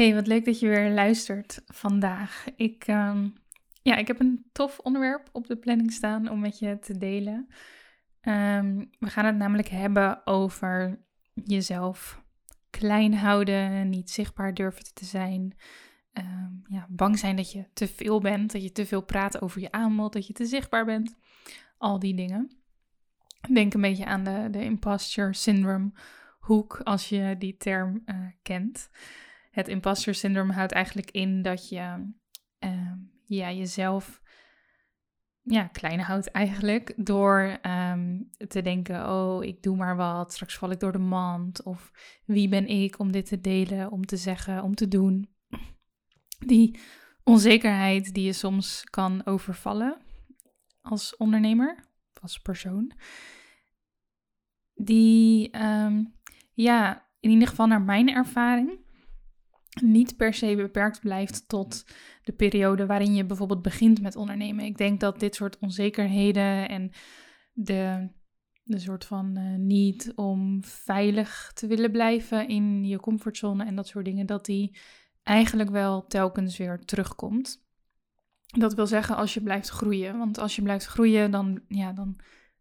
Hey, wat leuk dat je weer luistert vandaag. Ik, ehm, ja, ik heb een tof onderwerp op de planning staan om met je te delen. Ehm, we gaan het namelijk hebben over jezelf klein houden, niet zichtbaar durven te zijn. Ehm, ja, bang zijn dat je te veel bent, dat je te veel praat over je aanbod, dat je te zichtbaar bent. Al die dingen. Denk een beetje aan de, de imposter syndrome hoek, als je die term uh, kent. Het imposter syndroom houdt eigenlijk in dat je uh, ja, jezelf ja, klein houdt eigenlijk door um, te denken, oh, ik doe maar wat, straks val ik door de mand. Of wie ben ik om dit te delen, om te zeggen, om te doen. Die onzekerheid die je soms kan overvallen als ondernemer, als persoon. Die, um, ja, in ieder geval naar mijn ervaring, niet per se beperkt blijft tot de periode waarin je bijvoorbeeld begint met ondernemen. Ik denk dat dit soort onzekerheden en de, de soort van uh, niet om veilig te willen blijven in je comfortzone en dat soort dingen, dat die eigenlijk wel telkens weer terugkomt. Dat wil zeggen als je blijft groeien. Want als je blijft groeien, dan, ja, dan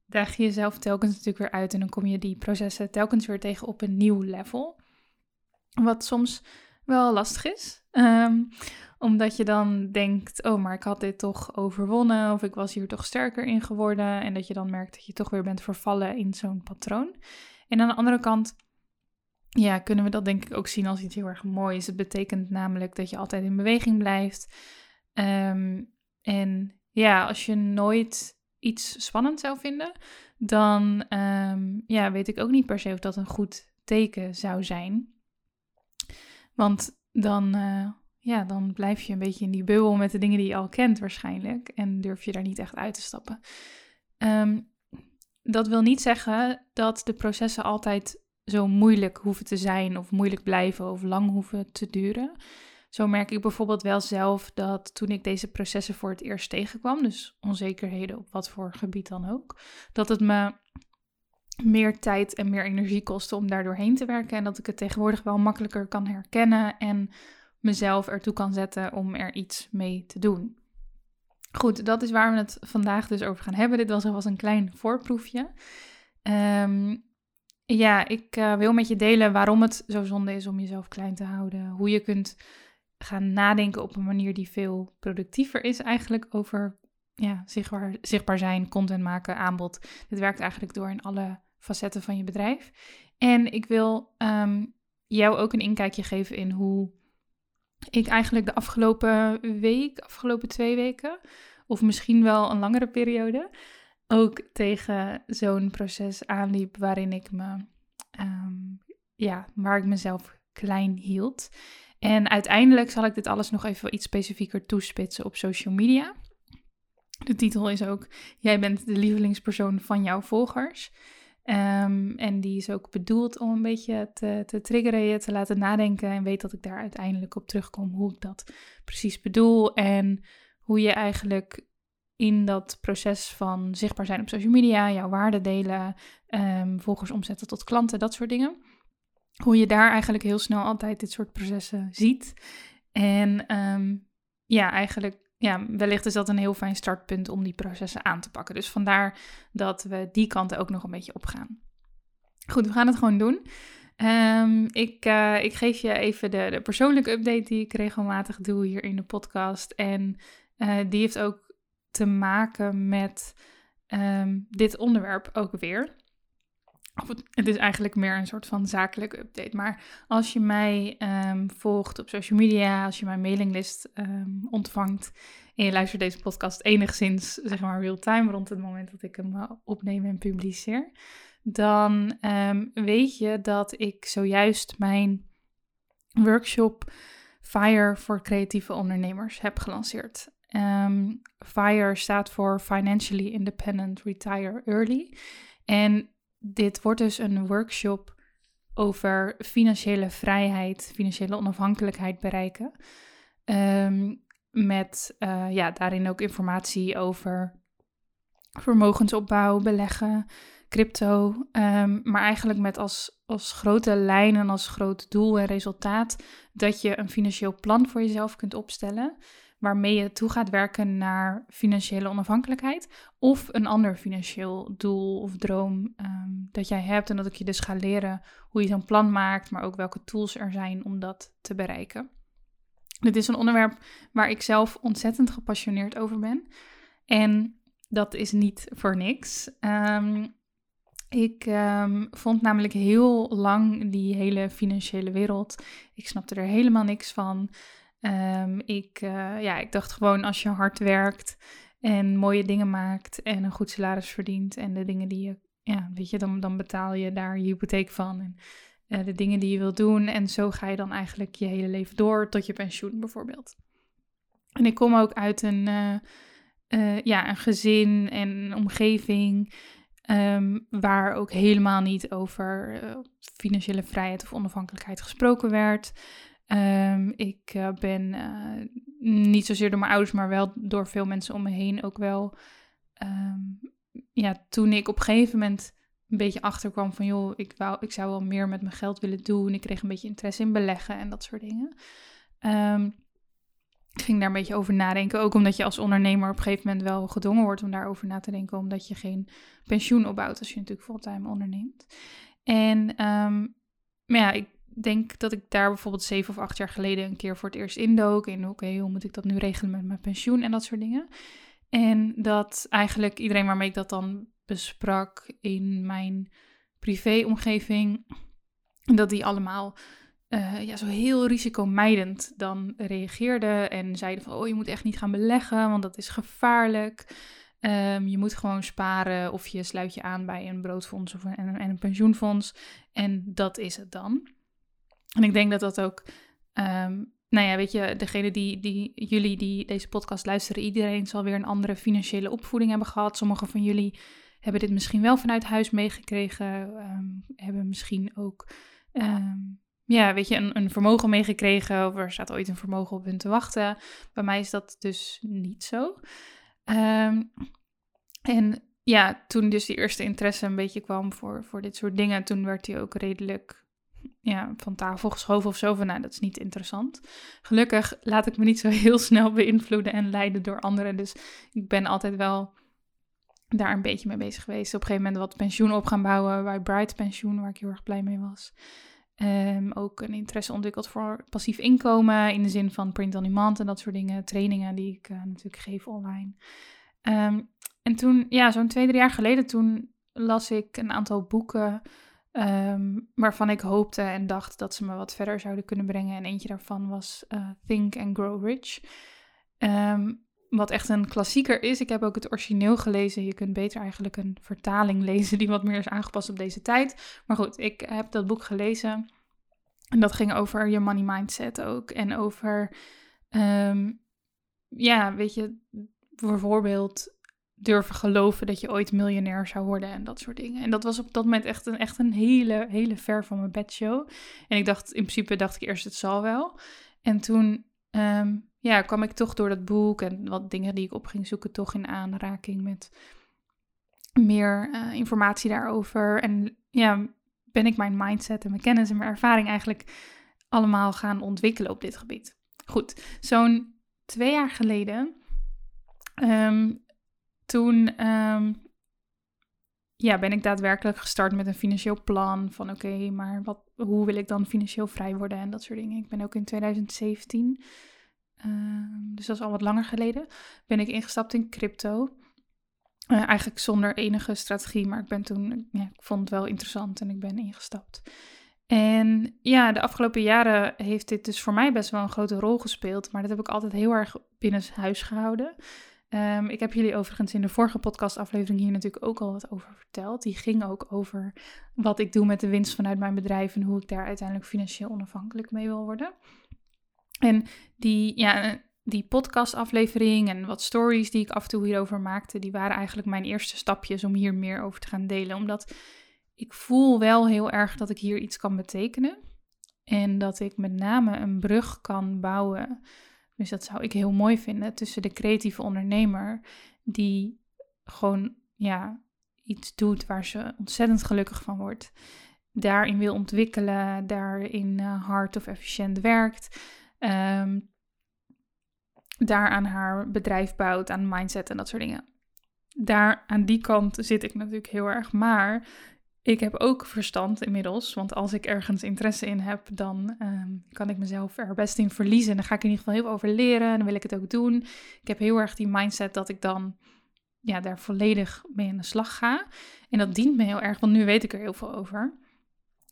daag je jezelf telkens natuurlijk weer uit en dan kom je die processen telkens weer tegen op een nieuw level. Wat soms wel lastig is. Um, omdat je dan denkt, oh, maar ik had dit toch overwonnen of ik was hier toch sterker in geworden. En dat je dan merkt dat je toch weer bent vervallen in zo'n patroon. En aan de andere kant, ja, kunnen we dat denk ik ook zien als iets heel erg moois. Het betekent namelijk dat je altijd in beweging blijft. Um, en ja, als je nooit iets spannend zou vinden, dan um, ja, weet ik ook niet per se of dat een goed teken zou zijn. Want dan, uh, ja, dan blijf je een beetje in die bubbel met de dingen die je al kent waarschijnlijk. En durf je daar niet echt uit te stappen. Um, dat wil niet zeggen dat de processen altijd zo moeilijk hoeven te zijn of moeilijk blijven of lang hoeven te duren. Zo merk ik bijvoorbeeld wel zelf dat toen ik deze processen voor het eerst tegenkwam, dus onzekerheden op wat voor gebied dan ook, dat het me meer tijd en meer energie kostte om daar doorheen te werken. En dat ik het tegenwoordig wel makkelijker kan herkennen en mezelf ertoe kan zetten om er iets mee te doen. Goed, dat is waar we het vandaag dus over gaan hebben. Dit was alvast een klein voorproefje. Um, ja, ik uh, wil met je delen waarom het zo zonde is om jezelf klein te houden. Hoe je kunt gaan nadenken op een manier die veel productiever is eigenlijk over ja, zichtbaar, zichtbaar zijn, content maken, aanbod. Dit werkt eigenlijk door in alle facetten van je bedrijf. En ik wil um, jou ook een inkijkje geven in hoe ik eigenlijk de afgelopen week, afgelopen twee weken, of misschien wel een langere periode, ook tegen zo'n proces aanliep waarin ik me, um, ja, waar ik mezelf klein hield. En uiteindelijk zal ik dit alles nog even iets specifieker toespitsen op social media. De titel is ook: Jij bent de lievelingspersoon van jouw volgers. Um, en die is ook bedoeld om een beetje te, te triggeren, je te laten nadenken. En weet dat ik daar uiteindelijk op terugkom hoe ik dat precies bedoel. En hoe je eigenlijk in dat proces van zichtbaar zijn op social media, jouw waarde delen, um, volgers omzetten tot klanten, dat soort dingen. Hoe je daar eigenlijk heel snel altijd dit soort processen ziet. En um, ja, eigenlijk ja, wellicht is dat een heel fijn startpunt om die processen aan te pakken. Dus vandaar dat we die kanten ook nog een beetje opgaan. Goed, we gaan het gewoon doen. Ehm, ik, uh, ik geef je even de, de, persoonlijke update die ik regelmatig doe hier in de podcast. En uh, die heeft ook te maken met um, dit onderwerp ook weer. Het, is eigenlijk meer een soort van zakelijke update. Maar als je mij um, volgt op social media, als je mijn mailinglist ontvangt en je luistert deze podcast enigszins, zeg maar, real-time rond het moment dat ik hem uh, opneem en publiceer dan um, weet je dat ik zojuist mijn workshop FIRE voor creatieve ondernemers heb gelanceerd. Um, FIRE staat voor Financially Independent Retire Early. En dit wordt dus een workshop over financiële vrijheid, financiële onafhankelijkheid bereiken. Um, met uh, ja, daarin ook informatie over vermogensopbouw, beleggen, crypto. Um, maar eigenlijk met als, als grote lijn en als groot doel en resultaat dat je een financieel plan voor jezelf kunt opstellen. Waarmee je toe gaat werken naar financiële onafhankelijkheid. Of een ander financieel doel of droom um, dat jij hebt. En dat ik je dus ga leren hoe je zo'n plan maakt. Maar ook welke tools er zijn om dat te bereiken. Dit is een onderwerp waar ik zelf ontzettend gepassioneerd over ben. En dat is niet voor niks. Um, ik um, vond namelijk heel lang die hele financiële wereld. Ik snapte er helemaal niks van. Um, ik, uh, ja, ik dacht gewoon als je hard werkt en mooie dingen maakt en een goed salaris verdient en de dingen die je, ja, weet je, dan, dan betaal je daar je hypotheek van. En uh, de dingen die je wilt doen. En zo ga je dan eigenlijk je hele leven door tot je pensioen bijvoorbeeld. En ik kom ook uit een, uh, ja, een gezin en omgeving Um, waar ook helemaal niet over financiële vrijheid of onafhankelijkheid gesproken werd. Um, ik uh, ben uh, niet zozeer door mijn ouders, maar wel door veel mensen om me heen ook wel. Um, ja, toen ik op een gegeven moment een beetje achterkwam van joh, ik, wou, ik zou wel meer met mijn geld willen doen. Ik kreeg een beetje interesse in beleggen en dat soort dingen. Ik ging daar een beetje over nadenken. Ook omdat je als ondernemer op een gegeven moment wel gedwongen wordt om daarover na te denken. Omdat je geen pensioen opbouwt als je natuurlijk fulltime onderneemt. En maar ja, ik denk dat ik daar bijvoorbeeld zeven of acht jaar geleden een keer voor het eerst indook. En oké, hoe moet ik dat nu regelen met mijn pensioen en dat soort dingen. En dat eigenlijk iedereen waarmee ik dat dan besprak in mijn privéomgeving, dat die allemaal uh, ja, zo heel risicomijdend dan reageerden en zeiden van, oh, je moet echt niet gaan beleggen, want dat is gevaarlijk. Um, je moet gewoon sparen of je sluit je aan bij een broodfonds of een, en een pensioenfonds. En dat is het dan. En ik denk dat dat ook, um, nou ja, weet je, degene die, die, jullie die deze podcast luisteren, iedereen zal weer een andere financiële opvoeding hebben gehad. Sommigen van jullie hebben dit misschien wel vanuit huis meegekregen, um, hebben misschien ook ja, weet je, een, een vermogen meegekregen of er staat ooit een vermogen op hun te wachten. Bij mij is dat dus niet zo. En ja, toen dus die eerste interesse een beetje kwam voor, voor dit soort dingen, toen werd hij ook redelijk ja, van tafel geschoven of zo. Van nou, dat is niet interessant. Gelukkig laat ik me niet zo heel snel beïnvloeden en leiden door anderen. Dus ik ben altijd wel daar een beetje mee bezig geweest. Op een gegeven moment wat pensioen op gaan bouwen bij Bright Pensioen, waar ik heel erg blij mee was. Um, ook een interesse ontwikkeld voor passief inkomen in de zin van print on demand en dat soort dingen. Trainingen die ik uh, natuurlijk geef online. Um, en toen, ja, zo'n twee, drie jaar geleden, toen las ik een aantal boeken um, waarvan ik hoopte en dacht dat ze me wat verder zouden kunnen brengen. En eentje daarvan was uh, Think and Grow Rich. wat echt een klassieker is. Ik heb ook het origineel gelezen. Je kunt beter eigenlijk een vertaling lezen die wat meer is aangepast op deze tijd. Maar goed, ik heb dat boek gelezen. En dat ging over je money mindset ook. En over, um, ja, weet je, bijvoorbeeld durven geloven dat je ooit miljonair zou worden en dat soort dingen. En dat was op dat moment echt een, echt een hele, hele ver van mijn bedshow. En ik dacht, in principe dacht ik eerst, het zal wel. En toen um, ja, kwam ik toch door dat boek en wat dingen die ik op ging zoeken, toch in aanraking met meer uh, informatie daarover. En ja, ben ik mijn mindset en mijn kennis en mijn ervaring eigenlijk allemaal gaan ontwikkelen op dit gebied. Goed, zo'n twee jaar geleden, um, toen um, ja, ben ik daadwerkelijk gestart met een financieel plan van oké, maar wat, hoe wil ik dan financieel vrij worden en dat soort dingen. Ik ben ook in 2017, ehm, dus dat is al wat langer geleden, ben ik ingestapt in crypto. Uh, eigenlijk zonder enige strategie, maar ik ben toen, ja, ik vond het wel interessant en ik ben ingestapt. En ja, de afgelopen jaren heeft dit dus voor mij best wel een grote rol gespeeld, maar dat heb ik altijd heel erg binnen huis gehouden. Um, ik heb jullie overigens in de vorige podcastaflevering hier natuurlijk ook al wat over verteld. Die ging ook over wat ik doe met de winst vanuit mijn bedrijf en hoe ik daar uiteindelijk financieel onafhankelijk mee wil worden. En die, ja, die podcastaflevering en wat stories die ik af en toe hierover maakte, die waren eigenlijk mijn eerste stapjes om hier meer over te gaan delen. Omdat ik voel wel heel erg dat ik hier iets kan betekenen. En dat ik met name een brug kan bouwen dus dat zou ik heel mooi vinden tussen de creatieve ondernemer die gewoon ja, iets doet waar ze ontzettend gelukkig van wordt. Daarin wil ontwikkelen, daarin uh, hard of efficiënt werkt. Um, daar aan haar bedrijf bouwt, aan mindset en dat soort dingen. Daar aan die kant zit ik natuurlijk heel erg. Maar ik heb ook verstand inmiddels, want als ik ergens interesse in heb, dan ehm, kan ik mezelf er best in verliezen. Dan ga ik in ieder geval heel veel over leren en dan wil ik het ook doen. Ik heb heel erg die mindset dat ik dan ja, daar volledig mee aan de slag ga. En dat dient me heel erg, want nu weet ik er heel veel over.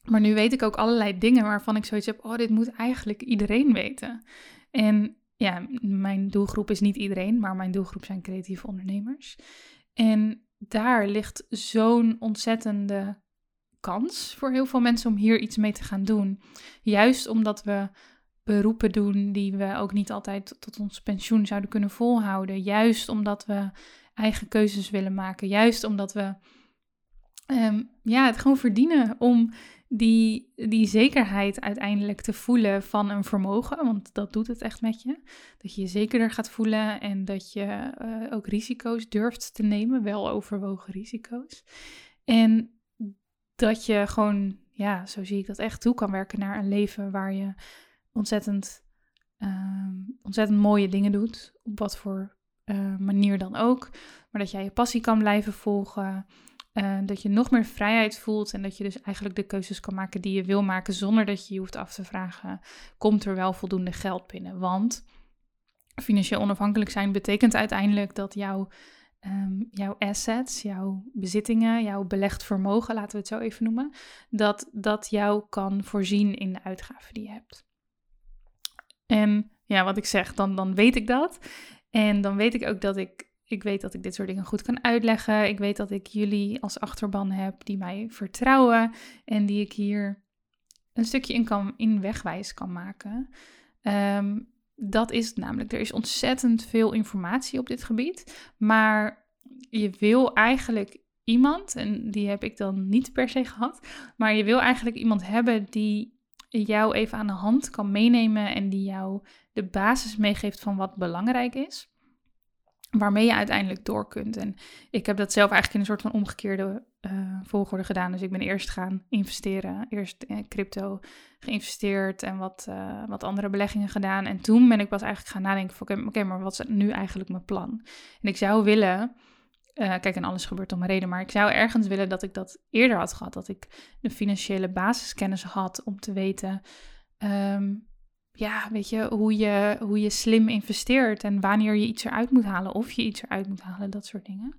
Maar nu weet ik ook allerlei dingen waarvan ik zoiets heb, oh, dit moet eigenlijk iedereen weten. En ja, mijn doelgroep is niet iedereen, maar mijn doelgroep zijn creatieve ondernemers. En daar ligt zo'n ontzettende kans voor heel veel mensen om hier iets mee te gaan doen. Juist omdat we beroepen doen die we ook niet altijd tot ons pensioen zouden kunnen volhouden. Juist omdat we eigen keuzes willen maken. Juist omdat we ehm, ja, het gewoon verdienen om die, die zekerheid uiteindelijk te voelen van een vermogen. Want dat doet het echt met je. Dat je je zekerder gaat voelen en dat je eh, ook risico's durft te nemen. Wel overwogen risico's. En dat je gewoon, ja, zo zie ik dat echt, toe kan werken naar een leven waar je ontzettend, ehm, ontzettend mooie dingen doet. Op wat voor uh, manier dan ook. Maar dat jij je passie kan blijven volgen. Uh, dat je nog meer vrijheid voelt en dat je dus eigenlijk de keuzes kan maken die je wil maken zonder dat je je hoeft af te vragen: komt er wel voldoende geld binnen? Want financieel onafhankelijk zijn betekent uiteindelijk dat jouw Ehm, jouw assets, jouw bezittingen, jouw belegd vermogen, laten we het zo even noemen, dat dat jou kan voorzien in de uitgaven die je hebt. En ja, wat ik zeg, dan, dan weet ik dat. En dan weet ik ook dat ik, ik weet dat ik dit soort dingen goed kan uitleggen. Ik weet dat ik jullie als achterban heb die mij vertrouwen en die ik hier een stukje in, kan, in wegwijs kan maken. Um, dat is namelijk. Er is ontzettend veel informatie op dit gebied. Maar je wil eigenlijk iemand, en die heb ik dan niet per se gehad, maar je wil eigenlijk iemand hebben die jou even aan de hand kan meenemen en die jou de basis meegeeft van wat belangrijk is waarmee je uiteindelijk door kunt. En ik heb dat zelf eigenlijk in een soort van omgekeerde uh, volgorde gedaan. Dus ik ben eerst gaan investeren, eerst in crypto geïnvesteerd en wat, uh, wat andere beleggingen gedaan. En toen ben ik pas eigenlijk gaan nadenken van oké, maar wat is nu eigenlijk mijn plan? En ik zou willen, uh, kijk en alles gebeurt om een reden, maar ik zou ergens willen dat ik dat eerder had gehad. Dat ik de financiële basiskennis had om te weten... Um, ja, weet je, hoe je, hoe je slim investeert en wanneer je iets eruit moet halen, of je iets eruit moet halen, dat soort dingen.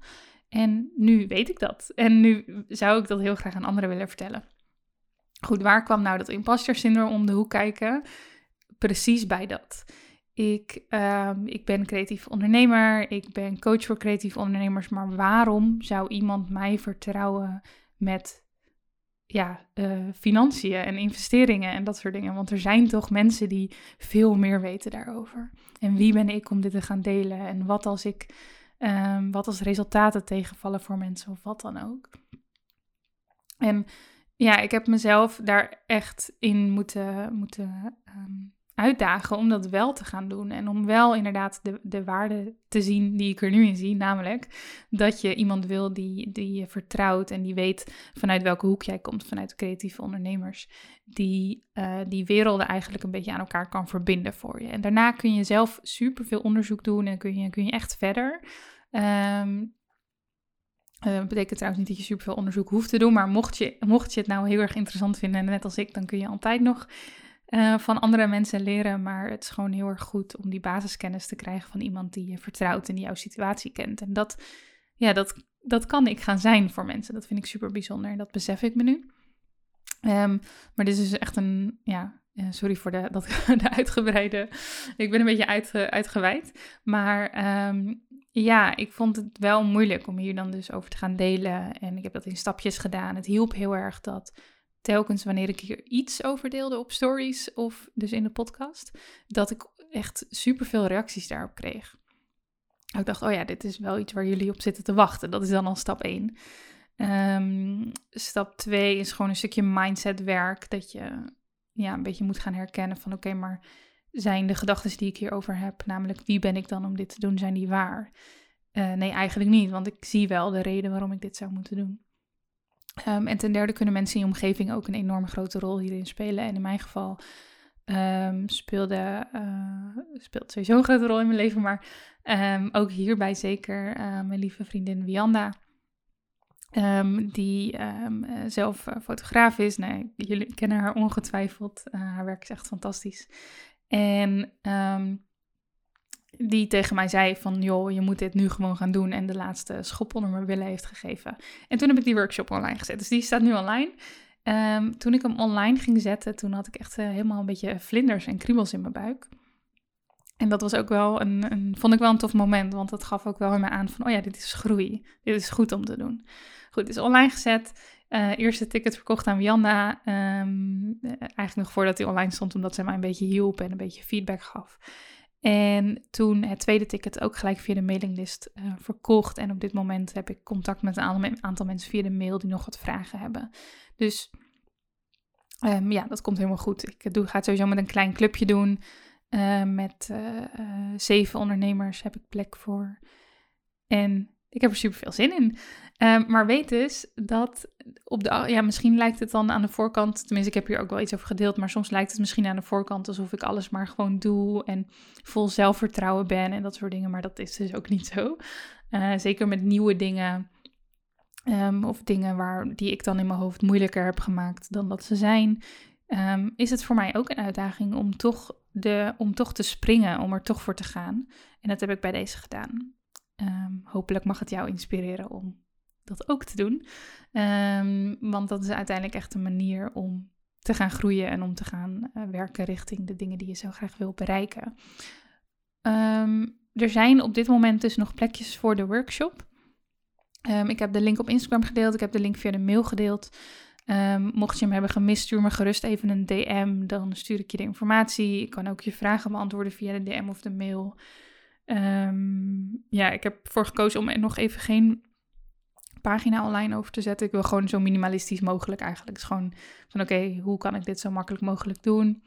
En nu weet ik dat. En nu zou ik dat heel graag aan anderen willen vertellen. Goed, waar kwam nou dat imposter syndroom om de hoek kijken? Precies bij dat. Ik, um, ik ben creatief ondernemer, ik ben coach voor creatieve ondernemers, maar waarom zou iemand mij vertrouwen met ja, uh, financiën en investeringen en dat soort dingen. Want er zijn toch mensen die veel meer weten daarover. En wie ben ik om dit te gaan delen? En wat als ik, um, wat als resultaten tegenvallen voor mensen of wat dan ook. En ja, ik heb mezelf daar echt in moeten, moeten um, uitdagen om dat wel te gaan doen. En om wel inderdaad de, de waarde te zien die ik er nu in zie. Namelijk dat je iemand wil die, die je vertrouwt en die weet vanuit welke hoek jij komt, vanuit creatieve ondernemers. Die uh, die werelden eigenlijk een beetje aan elkaar kan verbinden voor je. En daarna kun je zelf superveel onderzoek doen en kun je, kun je echt verder. Um, dat betekent trouwens niet dat je superveel onderzoek hoeft te doen, maar mocht je, mocht je het nou heel erg interessant vinden, net als ik, dan kun je altijd nog van andere mensen leren. Maar het is gewoon heel erg goed om die basiskennis te krijgen van iemand die je vertrouwt en die jouw situatie kent. En dat, ja, dat, dat kan ik gaan zijn voor mensen. Dat vind ik super bijzonder en dat besef ik me nu. Um, maar dit is dus echt een, ja, sorry voor de, dat, de uitgebreide, ik ben een beetje uitge, uitgeweid. Maar um, ja, ik vond het wel moeilijk om hier dan dus over te gaan delen. En ik heb dat in stapjes gedaan. Het hielp heel erg dat telkens wanneer ik hier iets over deelde op stories of dus in de podcast, dat ik echt superveel reacties daarop kreeg. Ik dacht, oh ja, dit is wel iets waar jullie op zitten te wachten. Dat is dan al stap 1. Um, stap 2 is gewoon een stukje mindset werk. Dat je ja, een beetje moet gaan herkennen van oké, maar zijn de gedachten die ik hierover heb, namelijk wie ben ik dan om dit te doen, zijn die waar? Uh, nee, eigenlijk niet, want ik zie wel de reden waarom ik dit zou moeten doen. Um, en ten derde kunnen mensen in je omgeving ook een enorm grote rol hierin spelen. En in mijn geval um, speelde, uh, speelt sowieso een grote rol in mijn leven, maar um, ook hierbij zeker uh, mijn lieve vriendin Wianda. Die um, zelf fotograaf is. Nee, jullie kennen haar ongetwijfeld. Haar werk is echt fantastisch. En die tegen mij zei van, joh, je moet dit nu gewoon gaan doen. En de laatste schop onder mijn billen heeft gegeven. En toen heb ik die workshop online gezet. Dus die staat nu online. toen ik hem online ging zetten, toen had ik echt uh, helemaal een beetje vlinders en kriebels in mijn buik. En dat was ook wel een, een, vond ik wel een tof moment, want dat gaf ook wel in me aan van, oh ja, dit is groei. Dit is goed om te doen. Goed, is online gezet. Uh, eerste ticket verkocht aan Wianda. Um, eigenlijk nog voordat hij online stond, omdat zij mij een beetje hielp en een beetje feedback gaf. En toen het tweede ticket ook gelijk via de mailinglist uh, verkocht. En op dit moment heb ik contact met een aantal mensen via de mail die nog wat vragen hebben. Dus um, ja, dat komt helemaal goed. Ik doe, ga het sowieso met een klein clubje doen. Uh, met zeven ondernemers heb ik plek voor. En ik heb er super veel zin in. Um, maar weet dus dat op de, ja, misschien lijkt het dan aan de voorkant, tenminste, ik heb hier ook wel iets over gedeeld, maar soms lijkt het misschien aan de voorkant alsof ik alles maar gewoon doe en vol zelfvertrouwen ben en dat soort dingen, maar dat is dus ook niet zo. Uh, zeker met nieuwe dingen um, of dingen waar, die ik dan in mijn hoofd moeilijker heb gemaakt dan dat ze zijn, um, is het voor mij ook een uitdaging om toch, de, om toch te springen, om er toch voor te gaan. En dat heb ik bij deze gedaan. Um, hopelijk mag het jou inspireren om dat ook te doen. Um, want dat is uiteindelijk echt een manier om te gaan groeien en om te gaan uh, werken richting de dingen die je zo graag wil bereiken. Um, er zijn op dit moment dus nog plekjes voor de workshop. ik heb de link op Instagram gedeeld, ik heb de link via de mail gedeeld. mocht je hem hebben gemist, stuur me gerust even een DM. Dan stuur ik je de informatie. Ik kan ook je vragen beantwoorden via de DM of de mail. Um, ja, ik heb ervoor gekozen om er nog even geen pagina online over te zetten. Ik wil gewoon zo minimalistisch mogelijk eigenlijk. Het is gewoon van oké, hoe kan ik dit zo makkelijk mogelijk doen?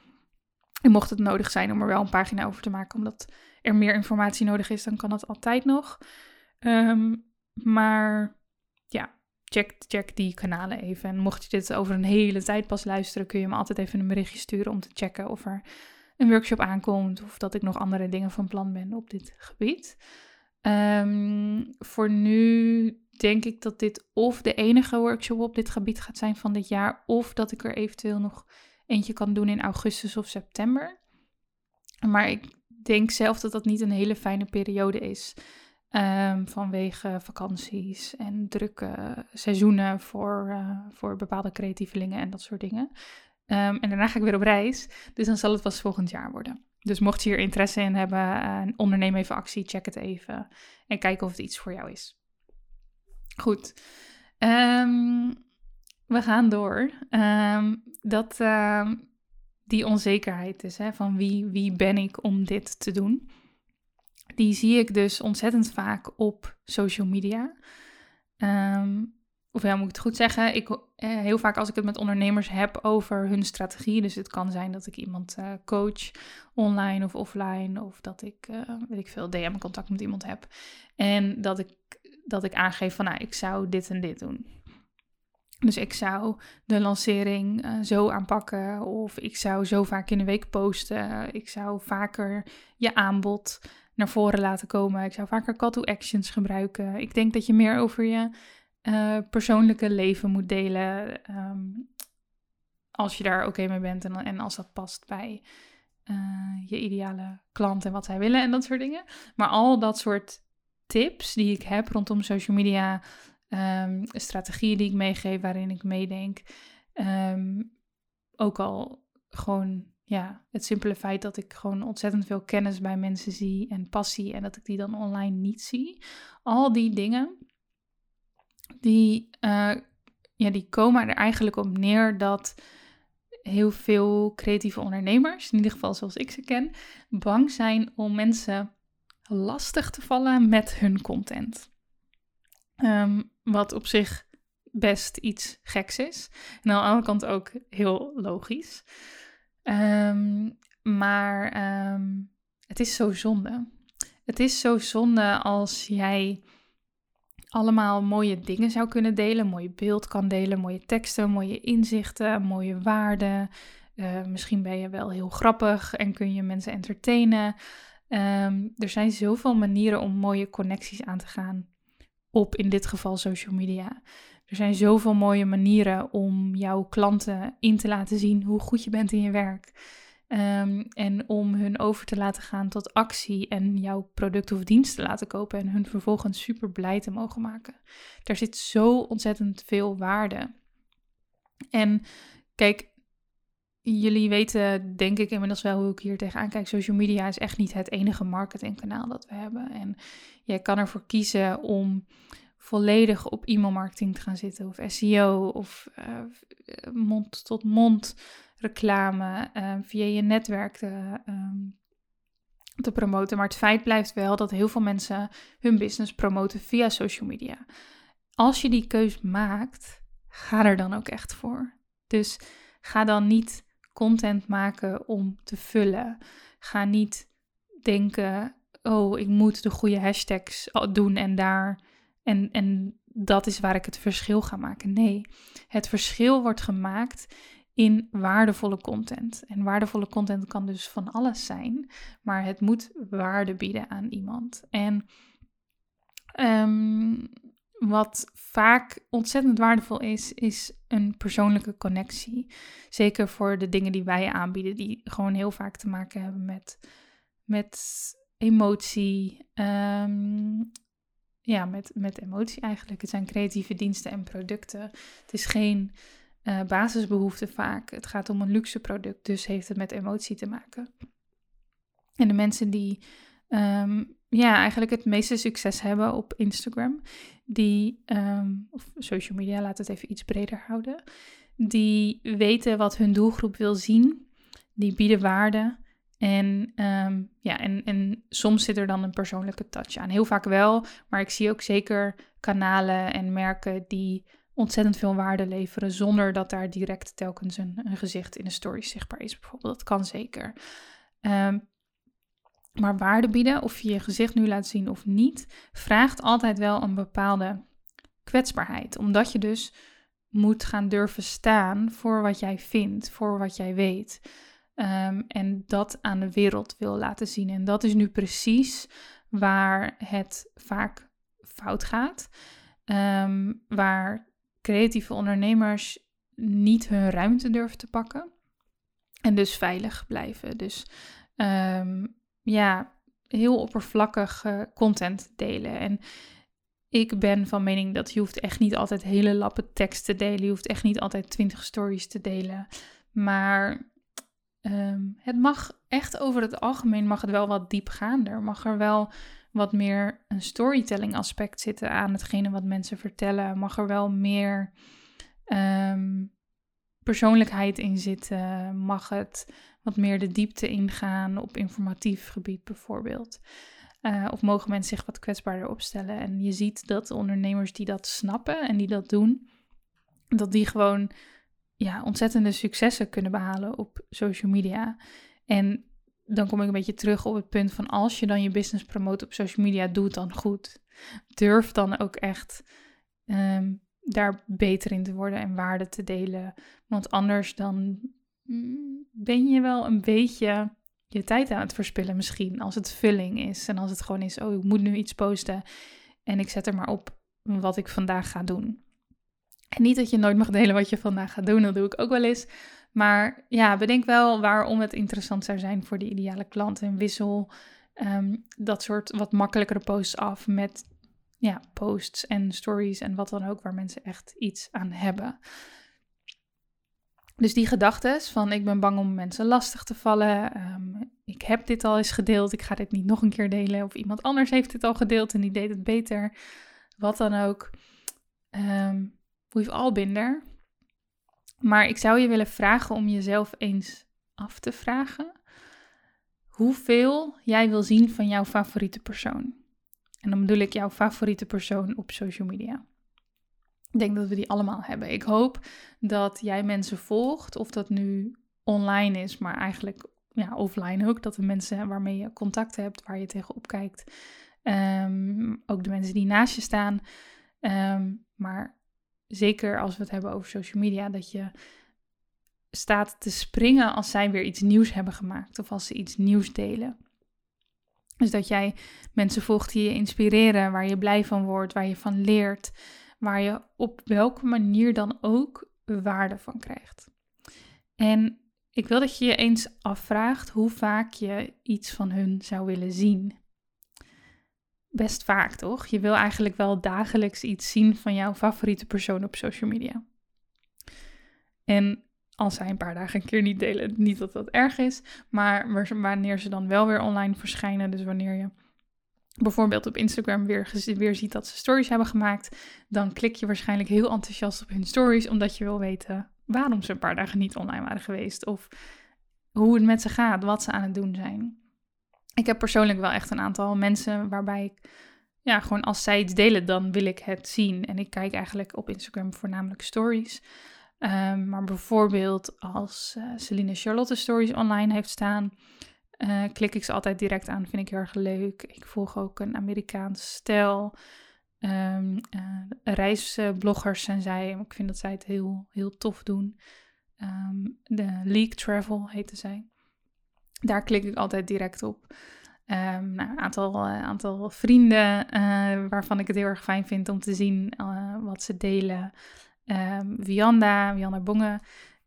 En mocht het nodig zijn om er wel een pagina over te maken, omdat er meer informatie nodig is, dan kan dat altijd nog. Um, maar ja, check, check die kanalen even. En mocht je dit over een hele tijd pas luisteren, kun je me altijd even een berichtje sturen om te checken of er een workshop aankomt of dat ik nog andere dingen van plan ben op dit gebied. Um, voor nu denk ik dat dit of de enige workshop op dit gebied gaat zijn van dit jaar, of dat ik er eventueel nog eentje kan doen in augustus of september. Maar ik denk zelf dat dat niet een hele fijne periode is. Um, vanwege vakanties en drukke seizoenen voor, uh, voor bepaalde creatievelingen en dat soort dingen. Um, en daarna ga ik weer op reis. Dus dan zal het pas volgend jaar worden. Dus mocht je hier interesse in hebben, uh, onderneem even actie, check het even. En kijk of het iets voor jou is. Goed. Um, we gaan door. Um, dat die onzekerheid is, hè, van wie, wie ben ik om dit te doen. Die zie ik dus ontzettend vaak op social media. Um, of ja, moet ik het goed zeggen? Ik, eh, heel vaak als ik het met ondernemers heb over hun strategie. Dus het kan zijn dat ik iemand uh, coach, online of offline. Of dat ik, uh, weet ik veel, DM-contact met iemand heb. En dat ik, dat ik aangeef van, nou, ik zou dit en dit doen. Dus ik zou de lancering zo aanpakken. Of ik zou zo vaak in de week posten. Ik zou vaker je aanbod naar voren laten komen. Ik zou vaker call to actions gebruiken. Ik denk dat je meer over je eh, persoonlijke leven moet delen. Ehm, als je daar oké mee bent en, en als dat past bij eh, je ideale klant en wat zij willen en dat soort dingen. Maar al dat soort tips die ik heb rondom social media, um, strategieën die ik meegeef, waarin ik meedenk. Ehm, ook al gewoon ja, het simpele feit dat ik gewoon ontzettend veel kennis bij mensen zie en passie en dat ik die dan online niet zie. Al die dingen, die, uh, ja, die komen er eigenlijk op neer dat heel veel creatieve ondernemers, in ieder geval zoals ik ze ken, bang zijn om mensen lastig te vallen met hun content. Ehm, wat op zich best iets geks is. En aan de andere kant ook heel logisch. Ehm, maar ehm, het is zo zonde. Het is zo zonde als jij allemaal mooie dingen zou kunnen delen. Mooie beeld kan delen, mooie teksten, mooie inzichten, mooie waarden. Uh, misschien ben je wel heel grappig en kun je mensen entertainen. Ehm, er zijn zoveel manieren om mooie connecties aan te gaan op in dit geval social media. Er zijn zoveel mooie manieren om jouw klanten in te laten zien hoe goed je bent in je werk. Ehm, en om hun over te laten gaan tot actie en jouw product of dienst te laten kopen en hun vervolgens super blij te mogen maken. Daar zit zo ontzettend veel waarde. En kijk, jullie weten denk ik inmiddels wel hoe ik hier tegenaan kijk. Social media is echt niet het enige marketingkanaal dat we hebben. En jij kan ervoor kiezen om volledig op e-mailmarketing te gaan zitten of SEO of mond-tot-mond uh, reclame uh, via je netwerk te, um, te promoten. Maar het feit blijft wel dat heel veel mensen hun business promoten via social media. Als je die keus maakt, ga er dan ook echt voor. Dus ga dan niet content maken om te vullen. Ga niet denken, oh, ik moet de goede hashtags doen en daar en, en dat is waar ik het verschil ga maken. Nee, het verschil wordt gemaakt in waardevolle content. En waardevolle content kan dus van alles zijn, maar het moet waarde bieden aan iemand. En um, wat vaak ontzettend waardevol is, is een persoonlijke connectie. Zeker voor de dingen die wij aanbieden, die gewoon heel vaak te maken hebben met, met emotie, um, ja, met, met emotie eigenlijk. Het zijn creatieve diensten en producten. Het is geen uh, basisbehoefte vaak. Het gaat om een luxe product, dus heeft het met emotie te maken. En de mensen die ehm, ja, eigenlijk het meeste succes hebben op Instagram, die, ehm, of social media, laat het even iets breder houden, die weten wat hun doelgroep wil zien, die bieden waarde en, um, ja, en, en soms zit er dan een persoonlijke touch aan. Heel vaak wel, maar ik zie ook zeker kanalen en merken die ontzettend veel waarde leveren zonder dat daar direct telkens een, een gezicht in de story zichtbaar is. Bijvoorbeeld, dat kan zeker. Um, maar waarde bieden, of je je gezicht nu laat zien of niet, vraagt altijd wel een bepaalde kwetsbaarheid. Omdat je dus moet gaan durven staan voor wat jij vindt, voor wat jij weet. Ehm, en dat aan de wereld wil laten zien. En dat is nu precies waar het vaak fout gaat. Ehm, waar creatieve ondernemers niet hun ruimte durven te pakken. En dus veilig blijven. Dus ehm, ja, heel oppervlakkig content delen. En ik ben van mening dat je hoeft echt niet altijd hele lappen tekst te delen. Je hoeft echt niet altijd twintig stories te delen. Maar Ehm, het mag echt over het algemeen mag het wel wat diepgaander. Mag er wel wat meer een storytelling aspect zitten aan hetgene wat mensen vertellen. Mag er wel meer ehm, persoonlijkheid in zitten. Mag het wat meer de diepte ingaan op informatief gebied bijvoorbeeld. Uh, of mogen mensen zich wat kwetsbaarder opstellen. En je ziet dat ondernemers die dat snappen en die dat doen, dat die gewoon ja, ontzettende successen kunnen behalen op social media. En dan kom ik een beetje terug op het punt van als je dan je business promoot op social media, doe het dan goed. Durf dan ook echt um, daar beter in te worden en waarde te delen. Want anders dan mm, ben je wel een beetje je tijd aan het verspillen misschien. Als het vulling is en als het gewoon is, oh ik moet nu iets posten en ik zet er maar op wat ik vandaag ga doen. En niet dat je nooit mag delen wat je vandaag gaat doen, dat doe ik ook wel eens. Maar ja, bedenk wel waarom het interessant zou zijn voor de ideale klant. En wissel ehm, dat soort wat makkelijkere posts af met ja, posts en stories en wat dan ook, waar mensen echt iets aan hebben. Dus die gedachten van ik ben bang om mensen lastig te vallen. Ehm, ik heb dit al eens gedeeld. Ik ga dit niet nog een keer delen. Of iemand anders heeft dit al gedeeld en die deed het beter. Wat dan ook. Um, we've all been there. Maar ik zou je willen vragen om jezelf eens af te vragen. Hoeveel jij wil zien van jouw favoriete persoon. En dan bedoel ik jouw favoriete persoon op social media. Ik denk dat we die allemaal hebben. Ik hoop dat jij mensen volgt, of dat nu online is, maar eigenlijk ja, offline ook. Dat de mensen waarmee je contact hebt, waar je tegenop kijkt. Ehm, ook de mensen die naast je staan. Ehm, maar zeker als we het hebben over social media, dat je staat te springen als zij weer iets nieuws hebben gemaakt of als ze iets nieuws delen. Dus dat jij mensen volgt die je inspireren, waar je blij van wordt, waar je van leert waar je op welke manier dan ook waarde van krijgt. En ik wil dat je je eens afvraagt hoe vaak je iets van hun zou willen zien. Best vaak, toch? Je wil eigenlijk wel dagelijks iets zien van jouw favoriete persoon op social media. En als zij een paar dagen een keer niet delen, niet dat dat erg is, maar wanneer ze dan wel weer online verschijnen, dus wanneer je bijvoorbeeld op Instagram weer, weer ziet dat ze stories hebben gemaakt, dan klik je waarschijnlijk heel enthousiast op hun stories, omdat je wil weten waarom ze een paar dagen niet online waren geweest of hoe het met ze gaat, wat ze aan het doen zijn. Ik heb persoonlijk wel echt een aantal mensen waarbij ik, ja, gewoon als zij iets delen, dan wil ik het zien. En ik kijk eigenlijk op Instagram voornamelijk stories. Um, maar bijvoorbeeld als uh, Celine Charlotte stories online heeft staan, uh, klik ik ze altijd direct aan, vind ik heel erg leuk. Ik volg ook een Amerikaans stijl. Um, uh, reisbloggers zijn zij. Ik vind dat zij het heel, heel tof doen. Um, de League Travel heette zij. Daar klik ik altijd direct op. Um, nou, een aantal, uh, aantal vrienden waarvan ik het heel erg fijn vind om te zien wat ze delen. Um, Vianda, Vianda Bongen,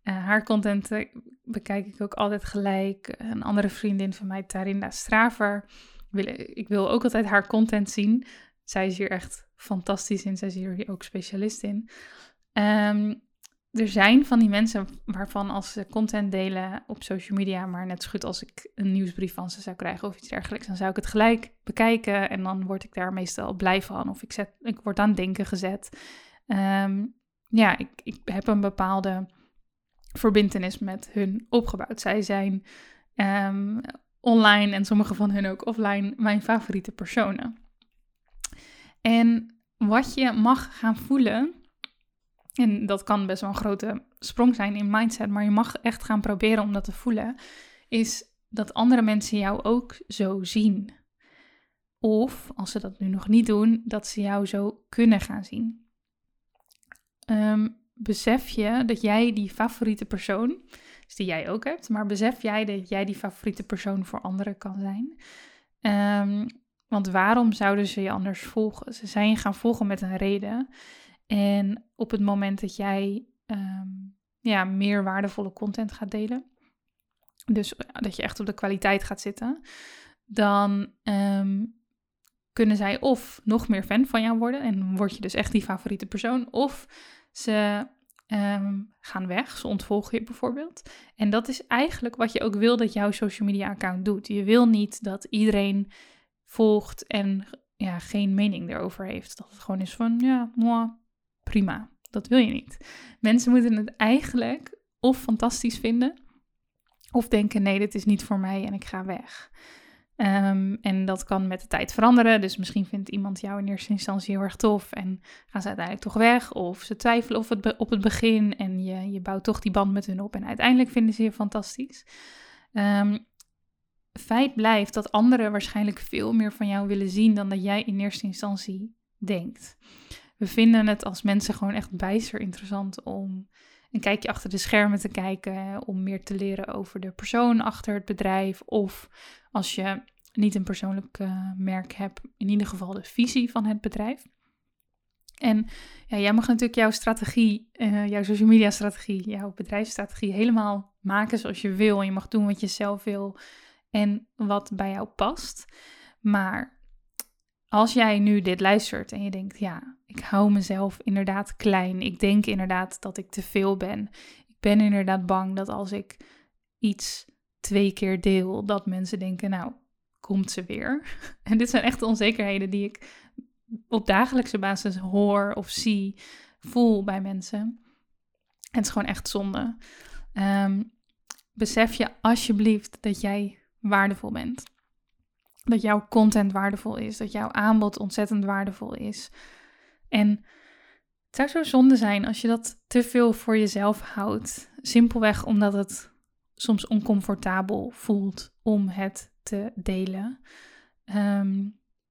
uh, haar content eh, bekijk ik ook altijd gelijk. Een andere vriendin van mij, Tarinda Straver. Wil, ik wil ook altijd haar content zien. Zij is hier echt fantastisch in. Zij is hier ook specialist in. Um, er zijn van die mensen waarvan als ze content delen op social media, maar net zo goed als ik een nieuwsbrief van ze zou krijgen of iets dergelijks, dan zou ik het gelijk bekijken en dan word ik daar meestal blij van. Of ik, zet, ik word aan denken gezet. Um, ja, ik, ik heb een bepaalde verbindenis met hun opgebouwd. Zij zijn um, online en sommige van hun ook offline mijn favoriete personen. En wat je mag gaan voelen, en dat kan best wel een grote sprong zijn in mindset, maar je mag echt gaan proberen om dat te voelen, is dat andere mensen jou ook zo zien. Of als ze dat nu nog niet doen, dat ze jou zo kunnen gaan zien. Um, besef je dat jij die favoriete persoon, dus die jij ook hebt, maar besef jij dat jij die favoriete persoon voor anderen kan zijn? Um, want waarom zouden ze je anders volgen? Ze zijn je gaan volgen met een reden. En op het moment dat jij um, ja, meer waardevolle content gaat delen, dus dat je echt op de kwaliteit gaat zitten, dan um, kunnen zij of nog meer fan van jou worden en word je dus echt die favoriete persoon, of ze ehm, gaan weg, ze ontvolgen je bijvoorbeeld. En dat is eigenlijk wat je ook wil dat jouw social media account doet. Je wil niet dat iedereen volgt en ja, geen mening erover heeft. Dat het gewoon is van, ja, moi, prima. Dat wil je niet. Mensen moeten het eigenlijk of fantastisch vinden, of denken, nee, dit is niet voor mij en ik ga weg. Um, en dat kan met de tijd veranderen. Dus misschien vindt iemand jou in eerste instantie heel erg tof en gaan ze uiteindelijk toch weg. Of ze twijfelen of het op het begin en je, je bouwt toch die band met hun op en uiteindelijk vinden ze je fantastisch. Um, feit blijft dat anderen waarschijnlijk veel meer van jou willen zien dan dat jij in eerste instantie denkt. We vinden het als mensen gewoon echt bijster interessant om een kijkje achter de schermen te kijken, om meer te leren over de persoon achter het bedrijf. Of als je niet een persoonlijk uh, merk hebt, in ieder geval de visie van het bedrijf. En ja, jij mag natuurlijk jouw strategie, uh, jouw social media strategie, jouw bedrijfsstrategie helemaal maken zoals je wil. En je mag doen wat je zelf wil en wat bij jou past. Maar als jij nu dit luistert en je denkt, ja, ik hou mezelf inderdaad klein. Ik denk inderdaad dat ik te veel ben. Ik ben inderdaad bang dat als ik iets twee keer deel, dat mensen denken, nou, komt ze weer. En dit zijn echt onzekerheden die ik op dagelijkse basis hoor of zie, voel bij mensen. En het is gewoon echt zonde. Ehm, besef je alsjeblieft dat jij waardevol bent. Dat jouw content waardevol is, dat jouw aanbod ontzettend waardevol is. En het zou zo zonde zijn als je dat te veel voor jezelf houdt. Simpelweg omdat het soms oncomfortabel voelt om het te delen. Ehm,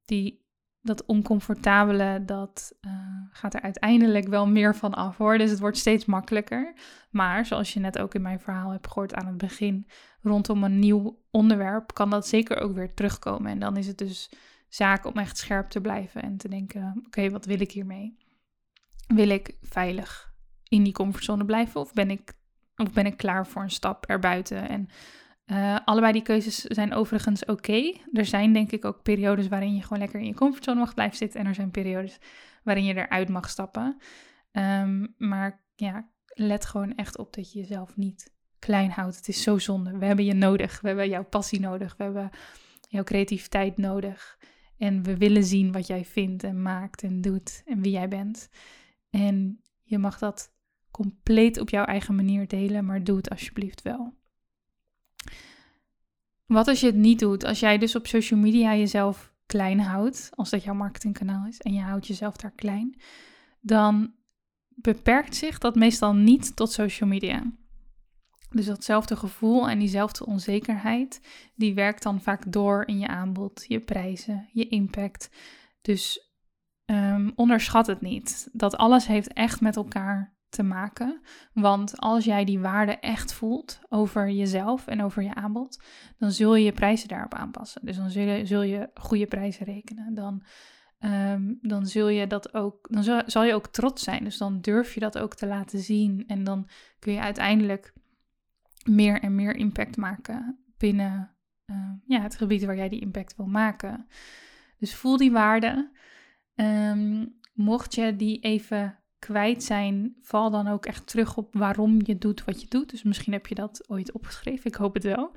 die dat oncomfortabele, dat uh, gaat er uiteindelijk wel meer van af hoor. Dus het wordt steeds makkelijker. Maar zoals je net ook in mijn verhaal hebt gehoord aan het begin, rondom een nieuw onderwerp, kan dat zeker ook weer terugkomen. En dan is het dus zaak om echt scherp te blijven en te denken: oké, wat wil ik hiermee? Wil ik veilig in die comfortzone blijven of ben ik, of ben ik klaar voor een stap erbuiten? En uh, allebei die keuzes zijn overigens oké. Er zijn denk ik ook periodes waarin je gewoon lekker in je comfortzone mag blijven zitten. En er zijn periodes waarin je eruit mag stappen. Um, maar ja, let gewoon echt op dat je jezelf niet klein houdt. Het is zo zonde. We hebben je nodig. We hebben jouw passie nodig. We hebben jouw creativiteit nodig. En we willen zien wat jij vindt en maakt en doet en wie jij bent. En je mag dat compleet op jouw eigen manier delen, maar doe het alsjeblieft wel. Wat als je het niet doet? Als jij dus op social media jezelf klein houdt, als dat jouw marketingkanaal is, en je houdt jezelf daar klein, dan beperkt zich dat meestal niet tot social media. Dus datzelfde gevoel en diezelfde onzekerheid, die werkt dan vaak door in je aanbod, je prijzen, je impact. Dus um, onderschat het niet. Dat alles heeft echt met elkaar te maken. Want als jij die waarde echt voelt over jezelf en over je aanbod, dan zul je je prijzen daarop aanpassen. Dus dan zul je, zul je goede prijzen rekenen. Dan, um, dan zul je dat ook, dan zal, je ook trots zijn. Dus dan durf je dat ook te laten zien. En dan kun je uiteindelijk meer en meer impact maken binnen uh, ja, het gebied waar jij die impact wil maken. Dus voel die waarde. Um, mocht je die even kwijt zijn, val dan ook echt terug op waarom je doet wat je doet. Dus misschien heb je dat ooit opgeschreven. Ik hoop het wel.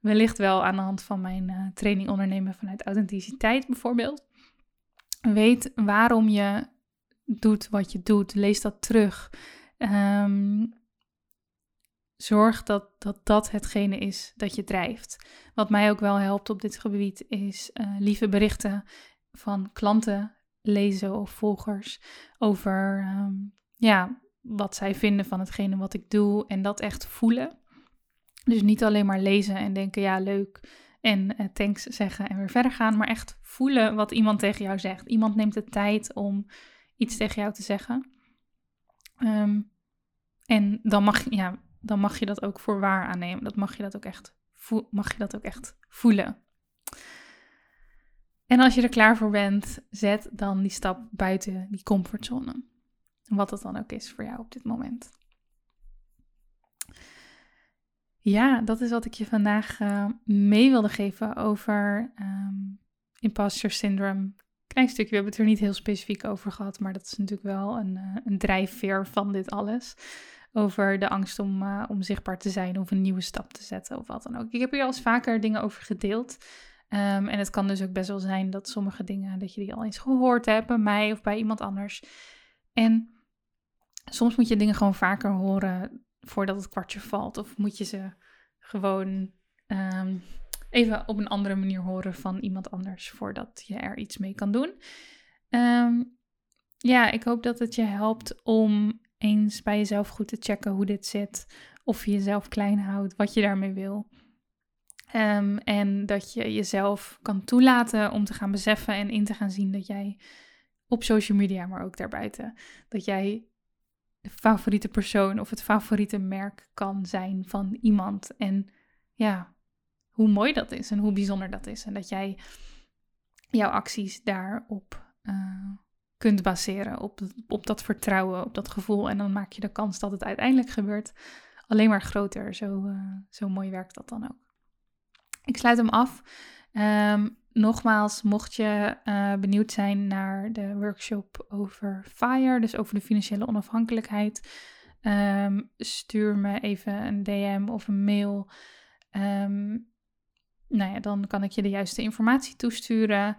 Wellicht wel aan de hand van mijn uh, training ondernemen vanuit authenticiteit bijvoorbeeld. Weet waarom je doet wat je doet. Lees dat terug. Um, zorg dat, dat dat hetgene is dat je drijft. Wat mij ook wel helpt op dit gebied is uh, lieve berichten van klanten lezen of volgers over ehm, ja, wat zij vinden van hetgene wat ik doe en dat echt voelen. Dus niet alleen maar lezen en denken ja leuk en uh, thanks zeggen en weer verder gaan, maar echt voelen wat iemand tegen jou zegt. Iemand neemt de tijd om iets tegen jou te zeggen. Um, en dan mag, ja, dan mag je dat ook voor waar aannemen. Dat mag je dat ook echt, mag je dat ook echt voelen. En als je er klaar voor bent, zet dan die stap buiten die comfortzone. Wat dat dan ook is voor jou op dit moment. Ja, dat is wat ik je vandaag uh, mee wilde geven over um, imposter syndrome. Klein stukje, we hebben het er niet heel specifiek over gehad, maar dat is natuurlijk wel een, uh, een drijfveer van dit alles. Over de angst om, uh, om zichtbaar te zijn of een nieuwe stap te zetten of wat dan ook. Ik heb hier al eens vaker dingen over gedeeld. Um, en het kan dus ook best wel zijn dat sommige dingen, dat je die al eens gehoord hebt bij mij of bij iemand anders. En soms moet je dingen gewoon vaker horen voordat het kwartje valt. Of moet je ze gewoon um, even op een andere manier horen van iemand anders voordat je er iets mee kan doen. Um, ja, ik hoop dat het je helpt om eens bij jezelf goed te checken hoe dit zit. Of je jezelf klein houdt, wat je daarmee wil. Um, en dat je jezelf kan toelaten om te gaan beseffen en in te gaan zien dat jij op social media, maar ook daarbuiten, dat jij de favoriete persoon of het favoriete merk kan zijn van iemand. En ja, hoe mooi dat is en hoe bijzonder dat is. En dat jij jouw acties daarop uh, kunt baseren op, op dat vertrouwen, op dat gevoel. En dan maak je de kans dat het uiteindelijk gebeurt alleen maar groter. Zo, uh, zo mooi werkt dat dan ook. Ik sluit hem af. Ehm, nogmaals, mocht je uh, benieuwd zijn naar de workshop over FIRE, dus over de financiële onafhankelijkheid, um, stuur me even een DM of een mail. Um, nou ja, dan kan ik je de juiste informatie toesturen.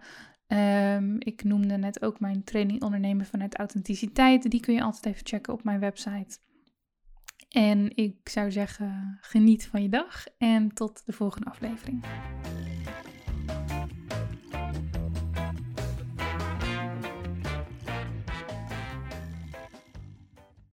ik noemde net ook mijn training ondernemen vanuit authenticiteit. Die kun je altijd even checken op mijn website. En ik zou zeggen, geniet van je dag en tot de volgende aflevering.